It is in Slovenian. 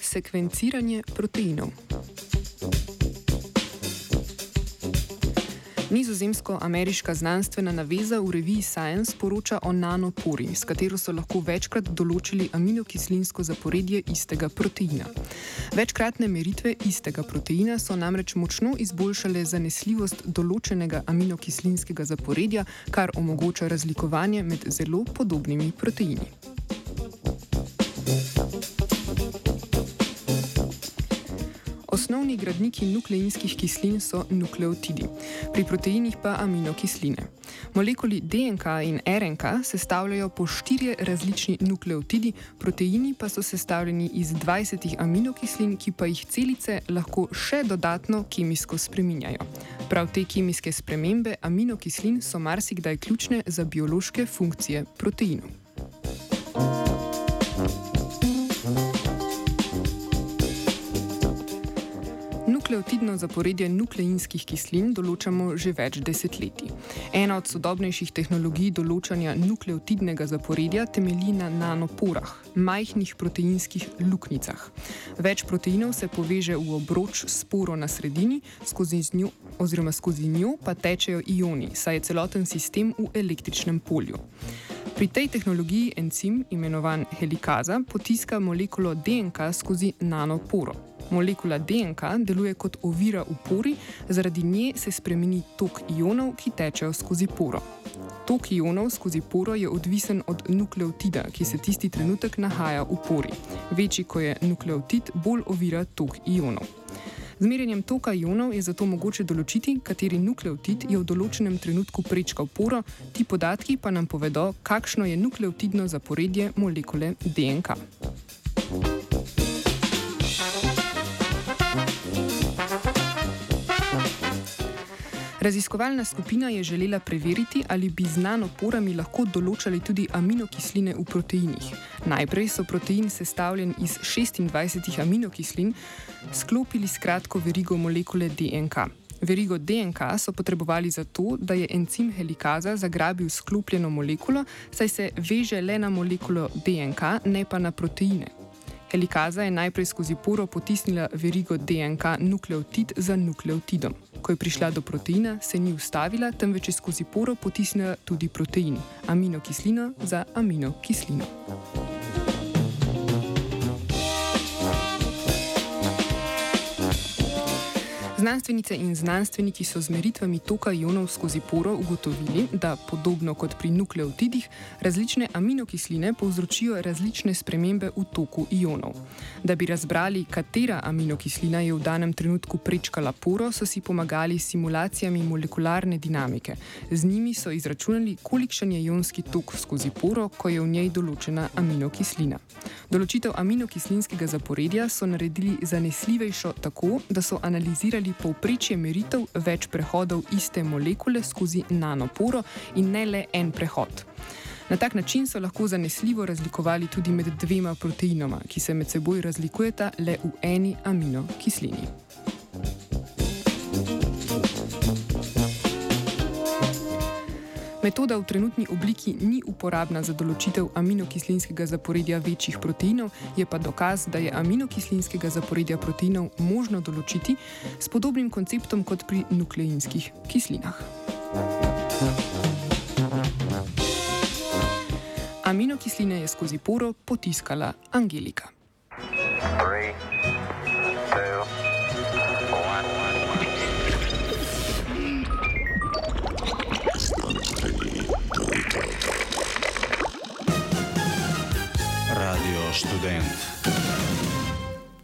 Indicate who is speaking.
Speaker 1: Sekvenciranje proteinov. Nizozemsko-ameriška znanstvena naveza v reviji Science poroča o nanopori, s katero so lahko večkrat določili aminokislinsko zaporedje istega proteina. Večkratne meritve istega proteina so namreč močno izboljšale zanesljivost določenega aminokislinskega zaporedja, kar omogoča razlikovanje med zelo podobnimi proteini. Osnovni gradniki nukleinskih kislin so nukleotidi, pri proteinih pa aminokisline. Molekuli DNK in RNK sestavljajo po štirje različni nukleotidi, proteini pa so sestavljeni iz 20 aminokislin, ki pa jih celice lahko še dodatno kemijsko spreminjajo. Prav te kemijske spremembe aminokislin so marsikdaj ključne za biološke funkcije proteinov. Nukleotidno zaporedje nukleinskih kislin določamo že več desetletij. Ena od sodobnejših tehnologij določanja nukleotidnega zaporedja temelji na nanoporah, majhnih proteinskih luknjicah. Več proteinov se poveže v obroč sporo na sredini, skozi njo, oziroma skozi njo pa tečejo ioni, saj je celoten sistem v električnem polju. Pri tej tehnologiji encim, imenovan helikaza, potiska molekulo DNK skozi nanoporo. Molekula DNK deluje kot ovira v pori, zaradi nje se spremeni tok ionov, ki tečejo skozi poro. Tok ionov skozi poro je odvisen od nukleotida, ki se tisti trenutek nahaja v pori. Večji, ko je nukleotid, bolj ovira tok ionov. Z merjenjem toka ionov je zato mogoče določiti, kateri nukleotid je v določenem trenutku prečkal poro, ti podatki pa nam povedo, kakšno je nukleotidno zaporedje molekule DNK. Raziskovalna skupina je želela preveriti, ali bi z nanoporami lahko določali tudi aminokisline v proteinih. Najprej so protein sestavljen iz 26 aminokislin sklopili s kratko verigo molekule DNK. Verigo DNK so potrebovali zato, da je encim helikaza zagrabil sklopljeno molekulo, saj se veže le na molekulo DNK, ne pa na proteine. Helikaza je najprej skozi poro potisnila verigo DNK nukleotid za nukleotidom. Ko je prišla do proteina, se ni ustavila, temveč je skozi poro potisnila tudi protein, aminokislino za aminokislino. Znanstvenice in znanstveniki so z meritvami toka ionov skozi poro ugotovili, da podobno kot pri nukleotidih, različne aminokisline povzročijo različne spremembe v toku ionov. Da bi razbrali, katera aminokislina je v danem trenutku prečkala poro, so si pomagali s simulacijami molekularne dinamike. Z njimi so izračunali, kolikšen je ionski tok skozi poro, ko je v njej določena aminokislina. Določitev aminokislinskega zaporedja so naredili zanesljivejšo tako, da so analizirali povprečje meritev več prehodov iste molekule skozi nanoporo in ne le en prehod. Na tak način so lahko zanesljivo razlikovali tudi med dvema proteinoma, ki se med seboj razlikujeta le v eni aminokislini. Metoda v trenutni obliki ni uporabna za določitev aminokislinskega zaporedja večjih proteinov, je pa dokaz, da je aminokislinskega zaporedja proteinov možno določiti s podobnim konceptom kot pri nukleinskih kislinah. Aminokisline je skozi poro potiskala Angelika.
Speaker 2: estudante.